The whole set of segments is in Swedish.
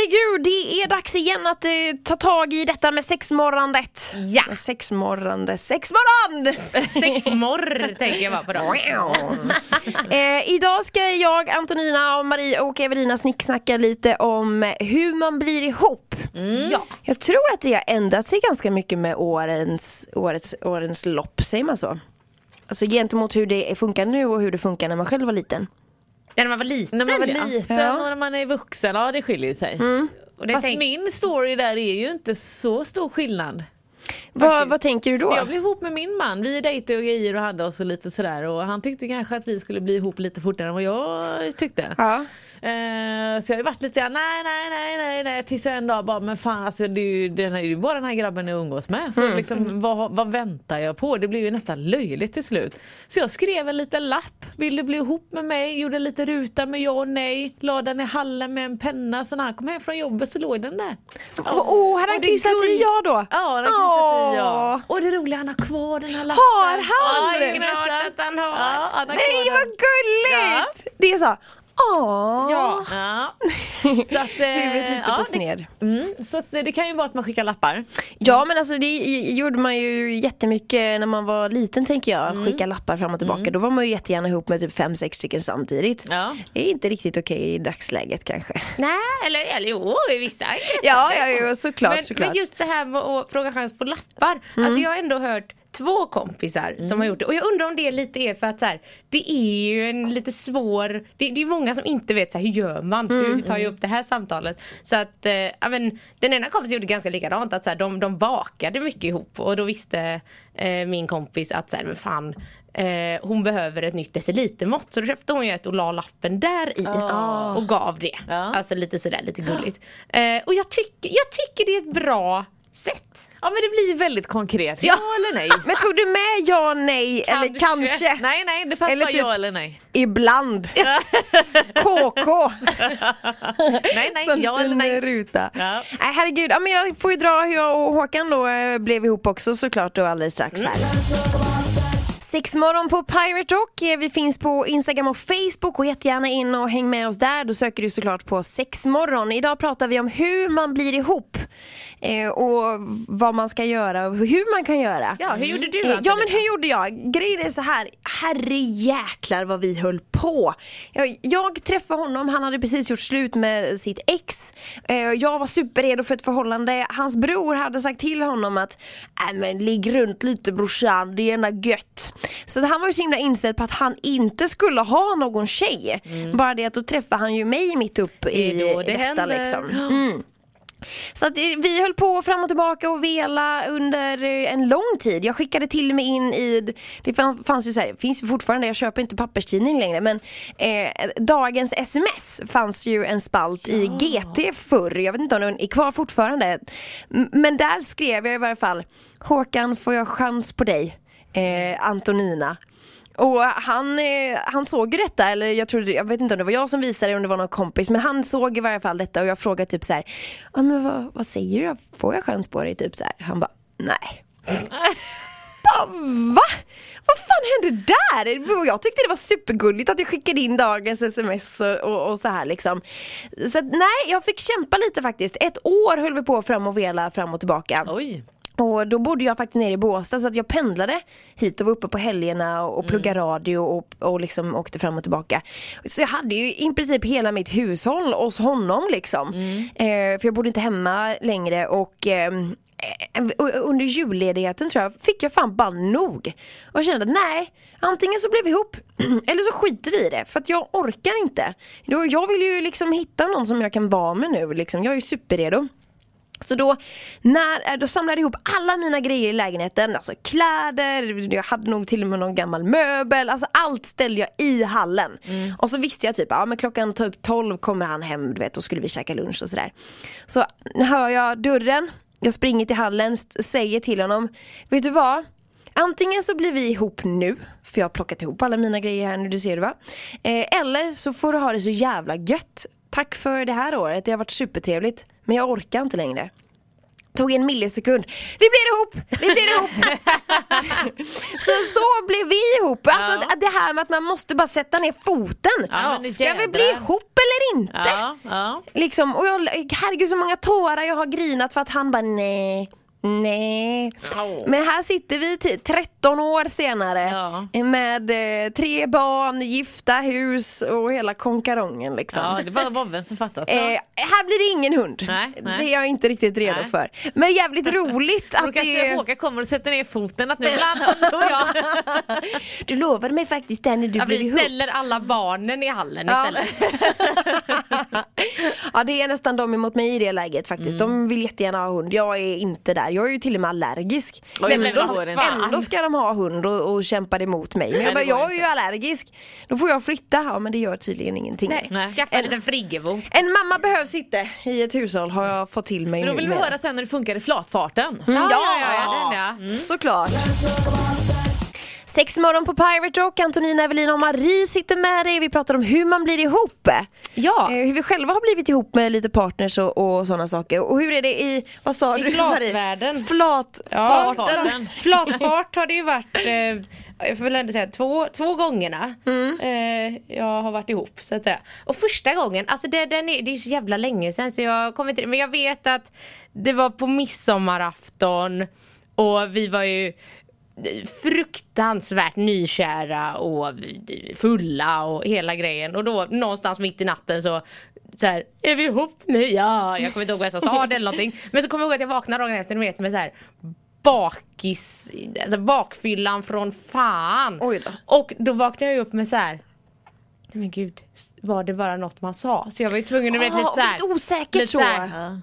herregud, det är dags igen att eh, ta tag i detta med sexmorrandet. Ja. Med Sexmorrande, sexmorran! Sex morr tänker jag bara på dem. eh, idag ska jag, Antonina, och Marie och Evelina snicksnacka lite om hur man blir ihop. Ja. Jag tror att det har ändrat sig ganska mycket med årens, årets, årens lopp, säger man så? Alltså gentemot hur det funkar nu och hur det funkar när man själv var liten. Ja, när man var liten När man var ja. liten Ja. och när man är vuxen, ja det skiljer ju sig. Och det Fast tänk... min story där är ju inte så stor skillnad. Vad, vad tänker du då? Jag blev ihop med min man, vi dejtade och grejer och hade oss och lite sådär och han tyckte kanske att vi skulle bli ihop lite fortare än vad jag tyckte. Ja. Eh, så jag har varit lite nej nej nej nej nej tills jag en dag bara men fan alltså det är ju, den här, det är ju bara den här grabben jag umgås med. Så liksom vad, vad väntar jag på? Det blev ju nästan löjligt till slut. Så jag skrev en liten lapp. Vill du bli ihop med mig? Gjorde lite ruta med ja och nej. La den i hallen med en penna. Så när han kom hem från jobbet så låg den där. Åh, oh, hade han kryssat i ja då? Ja, han har kryssat i ja. Och det roliga, han har kvar den här lappen. Har han? Ja, han har. Ja, Nej vad gulligt! Det är så, åh. Ja. ja. Så att, eh, Huvudet lite ja, på det- sned. Mm, så att det, det kan ju vara att man skickar lappar. Ja men alltså det gjorde man ju jättemycket när man var liten tänker jag. Mm. Skicka lappar fram och tillbaka. Då var man ju jättegärna ihop med typ fem, sex stycken samtidigt. Ja. Det är inte riktigt okej i dagsläget kanske. Nej, eller, eller jo, i vissa Ja, ja, ja såklart. men, såklart. men just det här med att fråga chans på lappar. Alltså jag har ändå hört två kompisar som har gjort det. Och jag undrar om det lite är för att så här, det är ju en lite svår, det, det är många som inte vet så här, hur gör man, hur tar jag upp det här samtalet. Så att, eh, ja, men, den ena kompisen gjorde ganska likadant, att så här, de, de bakade mycket ihop. Och då visste eh, min kompis att så här, men fan Eh, hon behöver ett nytt decilitermått. Så då köpte hon ju ett och la lappen där i. Och gav det. Ja. Alltså lite sådär lite gulligt. Eh, och jag, tycker jag tycker det är ett bra sätt. Ja men det blir ju väldigt konkret. Ja, eller nej? Men tog du med ja, nej eller kanske? Nej nej det fanns Eller typ- ja eller nej. Ibland. KK. Nej nej, Sån ja eller nej. ruta. Ja. Nej herregud, ja, men jag får ju dra hur jag och Håkan då eh, blev ihop också såklart då alldeles strax här. Sexmorgon på Pirate Rock. Eh, Vi finns på Instagram och Facebook och jättegärna in och häng med oss där. Då söker du såklart på Sexmorgon. Idag pratar vi om hur man blir ihop och vad man ska göra och hur man kan göra. Ja, hur gjorde du Eh, Ja Antonina? men hur gjorde jag? Grejen är så här, herre jäklar vad vi höll på. Jag, jag träffade honom, han hade precis gjort slut med sitt ex. Eh, Jag var superredo för ett förhållande. Hans bror hade sagt till honom att äh, men ligg runt lite brorsan, det är ändå gött. Så han var ju så himla inställd på att han inte skulle ha någon tjej. Bara det att då träffade han ju mig mitt upp i Mm. Det är då det detta händer. liksom. Mm. Så att eh, vi höll på fram och tillbaka och vela under eh, en lång tid. Jag skickade till och med in i, det fann- fanns ju så här, finns ju fortfarande, jag köper inte papperstidning längre men eh, dagens sms fanns ju en spalt i GT förr, jag vet inte om den är kvar fortfarande. Men där skrev jag i varje fall, Håkan får jag chans på dig, eh, Antonina. Och han, eh, han såg ju detta, eller jag, trodde, jag vet inte om det var jag som visade det, om det var någon kompis, men han såg i varje fall detta och jag frågade typ så här, ja men vad, vad säger du då? Får jag chans på dig? Typ så här. Han bara, nej. Va? Vad fan hände där? Jag tyckte det var supergulligt att jag skickade in dagens sms och, och, och så här liksom. Så att, nej, jag fick kämpa lite faktiskt. Ett år höll vi på fram och vela fram och tillbaka. Oj. Och då bodde jag faktiskt nere i Båstad så att jag pendlade hit och var uppe på helgerna och, och pluggade radio och, och liksom åkte fram och tillbaka. Så jag hade ju i princip hela mitt hushåll hos honom liksom. Eh, för jag bodde inte hemma längre och ehm, eh, under julledigheten tror jag fick jag fan bara nog. Och jag kände nej, antingen så blev vi ihop eller så skiter vi i det för att jag orkar inte. Jag vill ju liksom hitta någon som jag kan vara med nu liksom. Jag är ju superredo. Så då, när, eh, då samlade jag ihop alla mina grejer i lägenheten, alltså kläder, jag hade nog till och med någon gammal möbel, alltså allt ställde jag i hallen. Och så visste jag typ, ja men klockan typ 12 kommer han hem, du vet, då skulle vi käka lunch och sådär. Så hör jag dörren, jag springer till hallen, säger till honom, vet du vad? Antingen så blir vi ihop nu, för jag har plockat ihop alla mina grejer här nu, du ser det va? Eh, eller så får du ha det så jävla gött. Tack för det här året, det har varit supertrevligt. Men jag orkar inte längre. Tog en millisekund. Vi blir ihop! Vi blir ihop! så så blev vi ihop. Alltså Ja. det här med att man måste bara sätta ner foten. Ja, Ska vi bli ihop eller inte? Ja, ja. Liksom, och jag, herregud så många tårar jag har grinat för att han bara nej. Nej. Men här sitter vi t- 13 år senare Ja. med eh, tre barn, gifta hus och hela konkarongen liksom. ja, det var vovven som fattat. Eh, här blir det ingen hund. Nej, nej. Det är jag inte riktigt redo Nej. för. Men jävligt roligt att kanske det... Håkan kommer och sätter ner foten att nu vill han. Du lovade mig faktiskt det när du Ja, blev vi ihop. ställer alla barnen i hallen Ja. istället. ja det är nästan de emot mig i det läget faktiskt. Mm. De vill jättegärna ha hund. Jag är inte där. Jag är ju till och med allergisk. Oj, men ändå, ändå ska de ha hund och, och kämpar emot mig. Men jag, bara, jag är ju allergisk. Då får jag flytta. Ja men det gör tydligen ingenting. Nej, Nej. skaffa en liten friggebo. En mamma behövs inte i ett hushåll har jag fått till mig Men då vill vi höra sen när det funkar i flatfarten. Ja, Ja. ja, ja, den, ja. Såklart. Sex morgon på Pirate Rock, Antonina, Evelina och Marie sitter med dig. Vi pratar om hur man blir ihop. Ja. Eh, hur vi själva har blivit ihop med lite partners och, och sådana saker. Och hur är det i, vad sa I du flatvärlden. Marie? Flatfarten. Flatfarten. Flatfart har det ju varit, eh, jag får väl ändå säga två, två gångerna eh, jag har varit ihop så att säga. Och första gången, alltså det, den är, det är så jävla länge sedan så jag kommer inte, men jag vet att det var på midsommarafton och vi var ju fruktansvärt nykära och fulla och hela grejen och då någonstans mitt i natten så så här, är vi ihop nu? Ja, jag kommer inte ihåg vad jag sa, det eller någonting. Men så kommer jag ihåg att jag vaknade dagen efter, vet med så här bakis, alltså bakfyllan från fan. Då. Och då vaknade jag upp med så här. Nej men gud, var det bara något man sa? Så jag var ju tvungen att Ah, lite så här, lite osäkert lite så. här,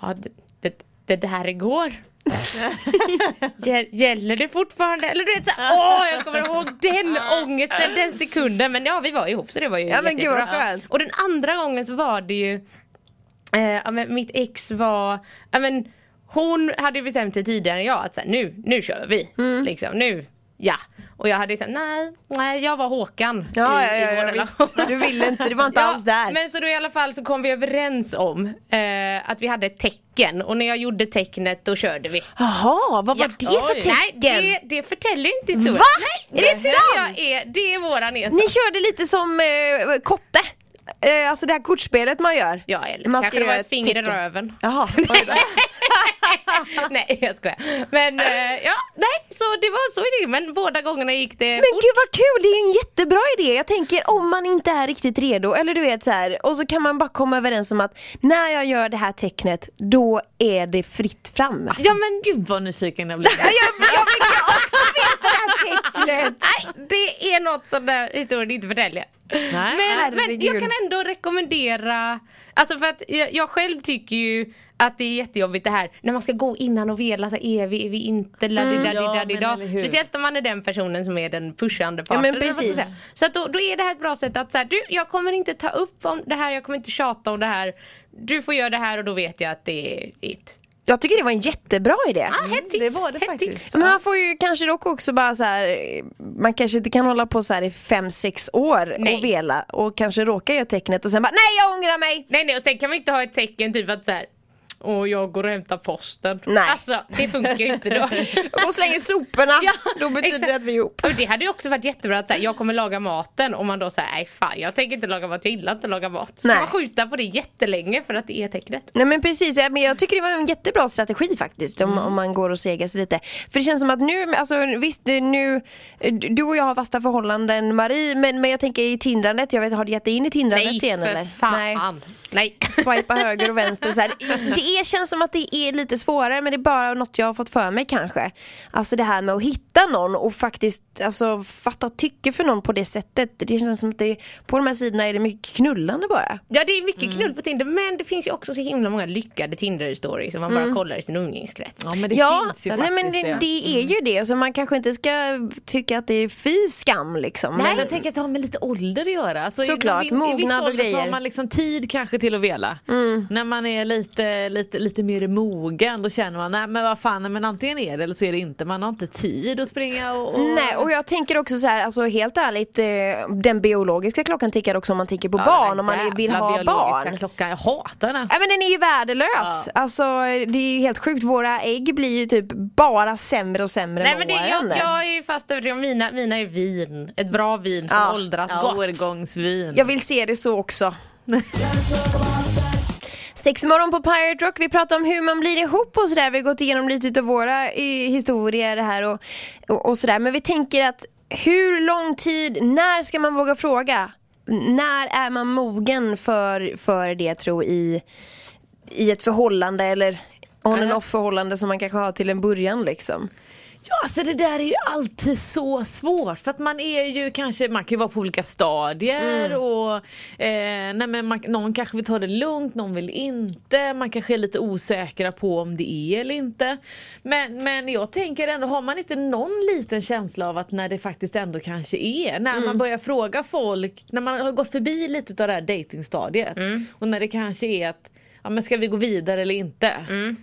Ja, det, det, det där igår. Gä- Gäller det fortfarande? Eller du vet såhär, åh jag kommer ihåg den ångesten, den sekunden. Men ja vi var ihop så det var ju Ja, men gud, vad skönt. Och den andra gången så var det ju eh, ja, men mitt ex var, ja, men, hon hade bestämt sig tidigare än jag att så här, nu, nu kör vi. Mm. Liksom, nu, ja. Och jag hade ju sagt nej, nej jag var Håkan Ja, i, ja, i ja, ja. Du ville inte, det var inte alls där. Men så då i alla fall så kom vi överens om eh, att vi hade ett tecken och när jag gjorde tecknet då körde vi. Jaha, vad var det för tecken? Nej, det, det förtäljer inte historien. Va? Nej, Är det sant? Är, det är våran ensak. Ni körde lite som eh, kotte. Eh, alltså det här kortspelet man gör. Ja, eller så kanske det var ett finger i röven. Jaha, nej jag skojar. Men eh, ja, nej så det var så det. Men båda gångerna gick det Men fort. gud vad kul, det är ju en jättebra idé. Jag tänker om man inte är riktigt redo, eller du vet så här, och så kan man bara komma överens om att när jag gör det här tecknet, då är det fritt fram. Ja men Gud vad nyfiken jag blir. Ja, jag, jag vill ju också tecknet. Nej, det är något som den historien inte förtäljer. Nej. Men, men jag kan ändå rekommendera, alltså för att jag, jag själv tycker ju att det är jättejobbigt det här när man ska gå innan och vela så är vi, är vi inte, mm. Ja, ja, men. Speciellt om man är den personen som är den pushande Ja, parten. men man ska precis. Så att då, då är det här ett bra sätt att säga, du jag kommer inte ta upp om det här, jag kommer inte tjata om det här. Du får göra det här och då vet jag att det är it. Jag tycker det var en jättebra idé. Ah, hett tips, det var det hett faktiskt. tips. Men man får ju kanske dock också bara så här, man kanske inte kan hålla på så här i fem sex år Nej. och vela och kanske råka göra tecknet och sen bara nej jag ångrar mig. Nej nej och sen kan vi inte ha ett tecken typ att så här. Och jag går och hämtar posten. Nej. Alltså det funkar ju inte då. Och slänger soporna, Ja, då betyder exakt. det att vi är ihop. Och det hade ju också varit jättebra att säga jag kommer laga maten om man då säger nej fan jag tänker inte laga mat, jag gillar inte att laga mat. Ska Nej. man skjuta på det jättelänge för att det är tecknet? Nej men precis, ja, men jag tycker det var en jättebra strategi faktiskt om, om man går och segar sig lite. För det känns som att nu, alltså visst nu, du och jag har fasta förhållanden Marie, men, men jag tänker i tindrandet, jag vet, har du gett dig in i tindrandet Nej igen för eller? fan. Nej. Nej. Swipa höger och vänster och så här. Det är, känns som att det är lite svårare men det är bara något jag har fått för mig kanske. Alltså det här med att hitta någon och faktiskt alltså, fatta tycke för någon på det sättet. Det känns som att det, på de här sidorna är det mycket knullande bara. Ja det är mycket knull på Tinder men det finns ju också så himla många lyckade Tinder-stories som man bara kollar i sin umgängeskrets. Ja men det Ja, finns ju nej, men det, det är ju det. Så man kanske inte ska tycka att det är fy skam liksom. Nej, Men- jag tänker att det har med lite ålder att göra. Alltså, i- Såklart, i- i viss mognad och ålder Så grejer. har man liksom tid kanske till till att vela. Mm. När man är lite, lite, lite mer mogen då känner man nej men vad fan men antingen är det eller så är det inte. Man har inte tid att springa och... och... Nej och jag tänker också så här, alltså helt ärligt, eh, den biologiska klockan tickar också om man tänker på barn, om man vill ha biologiska barn. klockan, jag hatar den. Ja men den är ju värdelös. Alltså det är ju helt sjukt, våra ägg blir ju typ bara sämre och sämre Nej men det, jag, jag är fast övertygad om mina, mina är vin. Ett bra vin som Ja. åldras Ja, gott. årgångsvin. Jag vill se det så också. Sex morgon på Pirate Rock, vi pratar om hur man blir ihop och sådär. Vi har gått igenom lite av våra eh, historier här och, och, och sådär. Men vi tänker att hur lång tid, när ska man våga fråga? När är man mogen för, för det tro i, i ett förhållande eller on and off förhållande som man kanske har till en början liksom? Ja, alltså det där är ju alltid så svårt för att man är ju kanske, man kan ju vara på olika stadier och eh, nej men man, någon kanske vill ta det lugnt, någon vill inte, man kanske är lite osäkra på om det är eller inte. Men, men jag tänker ändå, har man inte någon liten känsla av att när det faktiskt ändå kanske är, när man börjar fråga folk, när man har gått förbi lite av det här datingstadiet och när det kanske är att Ja men ska vi gå vidare eller inte?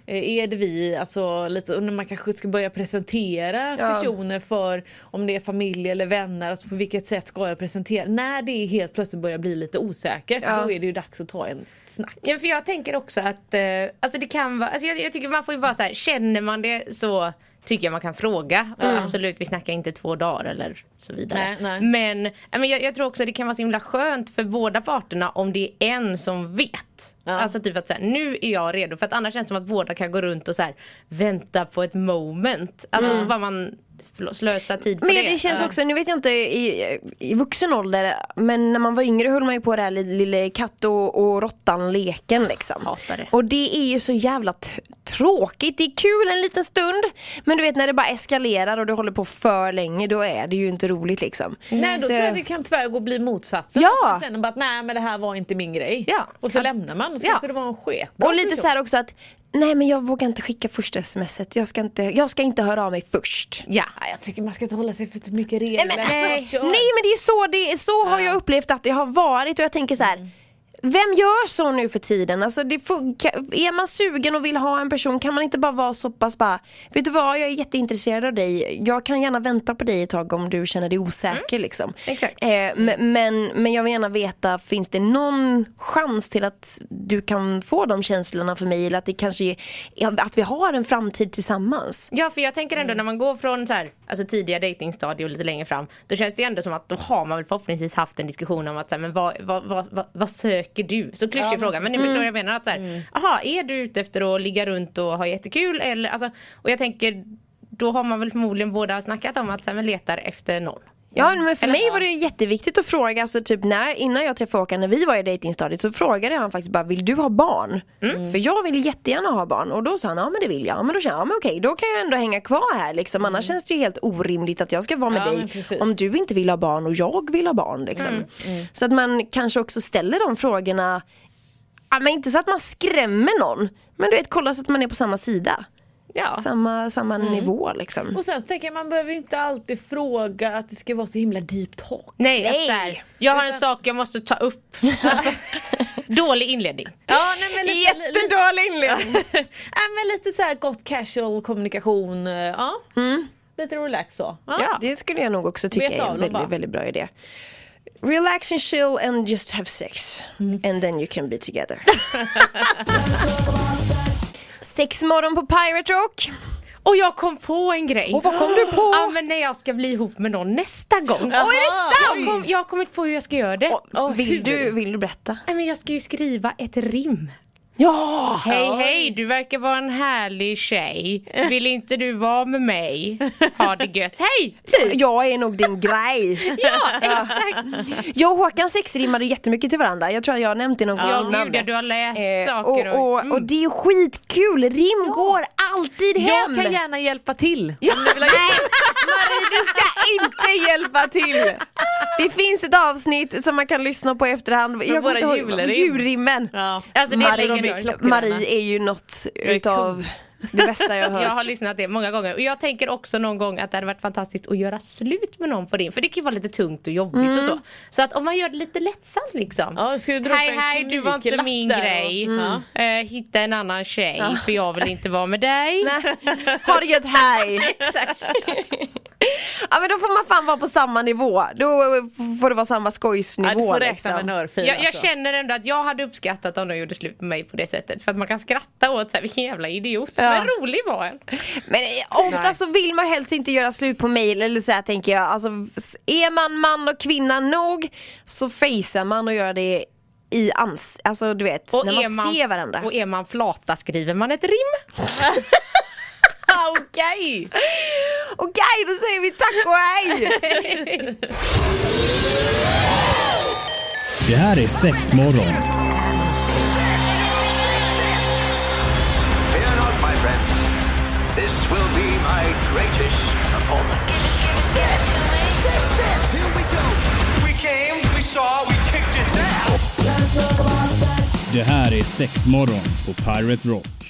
Eh, Är det vi, alltså lite, när man kanske ska börja presentera Ja. personer för om det är familj eller vänner, alltså på vilket sätt ska jag presentera? När det helt plötsligt börjar bli lite osäkert, Ja. då är det ju dags att ta en snack. Ja, för jag tänker också att eh, alltså det kan vara, alltså jag, jag tycker man får ju vara så här, känner man det så tycker jag man kan fråga. Och absolut, vi snackar inte två dagar eller så vidare. Nej, nej. Men, men jag, jag tror också det kan vara så himla skönt för båda parterna om det är en som vet. Ja. Alltså typ att så här, nu är jag redo. För att annars känns det som att båda kan gå runt och så här, vänta på ett moment. Alltså så får man förlåt, slösa tid på Men det. det känns också, nu vet jag inte i, i vuxen ålder, men när man var yngre höll man ju på det här lilla, lilla katt och, och råttan-leken liksom. Hatar det. Och det är ju så jävla tråkigt, det är kul en liten stund, men du vet när det bara eskalerar och du håller på för länge, då är det ju inte roligt liksom. Nej då Så- tror jag det kan tyvärr gå och bli motsatsen. Ja. Man känner bara att nej men det här var inte min grej. Ja. Och så Ja. lämnar man och så Ja. kanske det var en sketbra Och lite så här också att, nej men jag vågar inte skicka första smset, jag ska inte, jag ska inte höra av mig först. Ja. Nej, jag tycker man ska inte hålla sig för mycket regler. Nej men, alltså, Nej, men det är så, det är, så har jag upplevt att det har varit och jag tänker så här. Vem gör så nu för tiden? Alltså det är man sugen och vill ha en person kan man inte bara vara så pass bara Vet du vad, jag är jätteintresserad av dig Jag kan gärna vänta på dig ett tag om du känner dig osäker liksom Exakt. eh, men, men, jag vill gärna veta, finns det någon chans till att du kan få de känslorna för mig eller att det kanske är, att vi har en framtid tillsammans? Ja för jag tänker Mm. ändå när man går från så här, alltså tidiga datingstadier och lite längre fram Då känns det ändå som att då har man väl förhoppningsvis haft en diskussion om att så här, men vad, vad, vad, vad, vad söker du? Så klyschig Ja, fråga men ni Mm. förstår vad jag menar att så här, aha, är du ute efter att ligga runt och ha jättekul eller alltså, och jag tänker då har man väl förmodligen båda snackat om att men letar efter någon. Ja men för Eller- mig var det jätteviktigt att fråga, alltså typ när, innan jag träffade Håkan när vi var i datingstadiet så frågade han faktiskt bara, vill du ha barn? Mm. För jag vill jättegärna ha barn och då sa han, ja men det vill jag. Ja, men då kände jag, ja men okej då kan jag ändå hänga kvar här liksom. Annars känns det ju helt orimligt att jag ska vara med Ja, dig om du inte vill ha barn och jag vill ha barn liksom. Så att man kanske också ställer de frågorna, ja, men inte så att man skrämmer någon, men du vet kolla så att man är på samma sida. Ja. Samma, samma nivå liksom. Och sen så tänker jag man behöver inte alltid fråga att det ska vara så himla deep talk. Nej, Nej. Här, jag har en sak jag måste ta upp. Alltså, dålig inledning. Ja, nej, men lite, Jättedålig inledning! nej, men lite så här gott casual kommunikation. eh, Ja. Lite relax så. Ja. Ja. Det skulle jag nog också tycka är en väldigt, väldigt bra idé. Relax and chill and just have sex. And then you can be together. Sex morgon på Pirate Rock. Och jag kom på en grej. Och vad kom du på? Ja men när jag ska bli ihop med någon nästa gång. Åh, är det sant? Jag, kom, jag har kommit på hur jag ska göra det. Och, vill, du, vill du berätta? Nej, men jag ska ju skriva ett rim. Ja! Hej hej, du verkar vara en härlig tjej. Vill inte du vara med mig? Ha det gött, hej! Typ. Jag är nog din grej. Ja, exakt. Jag och Håkan sexrimmade jättemycket till varandra. Jag tror att jag har nämnt det någon gång Ja innan. gud ja, du har läst Eh, saker och, och, mm. och det är skitkul, rim går alltid hem. Jag kan gärna hjälpa till. Ja, nej, Marie du ska inte hjälpa till! Det finns ett avsnitt som man kan lyssna på i efterhand. våra inte ihåg- julrim. Julrimmen. Ja. Alltså det är Marie. Marie är ju något utav det bästa jag har hört. Jag har lyssnat det många gånger och jag tänker också någon gång att det hade varit fantastiskt att göra slut med någon på din för det kan ju vara lite tungt och jobbigt Mm. och så. Så att om man gör det lite lättsamt liksom. Ja, ska du hej hej du var inte min där grej. Mm. Eh, hitta en annan tjej för jag vill inte vara med dig. Nej. Ha det gött, hej! ja men då får man fan vara på samma nivå. Då får det vara samma Ja, skojsnivå du får räkna liksom. med en örfil Jag, jag alltså. känner ändå att jag hade uppskattat om de gjorde slut med mig på det sättet. För att man kan skratta åt så här, vilken jävla idiot. Ja. Men rolig var en. Men eh, ofta så vill man helst inte göra slut på mail eller så här tänker jag. Alltså är man man och kvinna nog så facear man och gör det i ans... Alltså du vet, när man, ser varandra. Och är man flata skriver man ett rim. Okej! Okej, då säger vi tack och hej! Det här är sex morgon. Fear not, my friends. This will be my greatest performance. Six, six, six. Here we go. We came, we saw, we kicked its ass. Det här är sex morgon på Pirate Rock.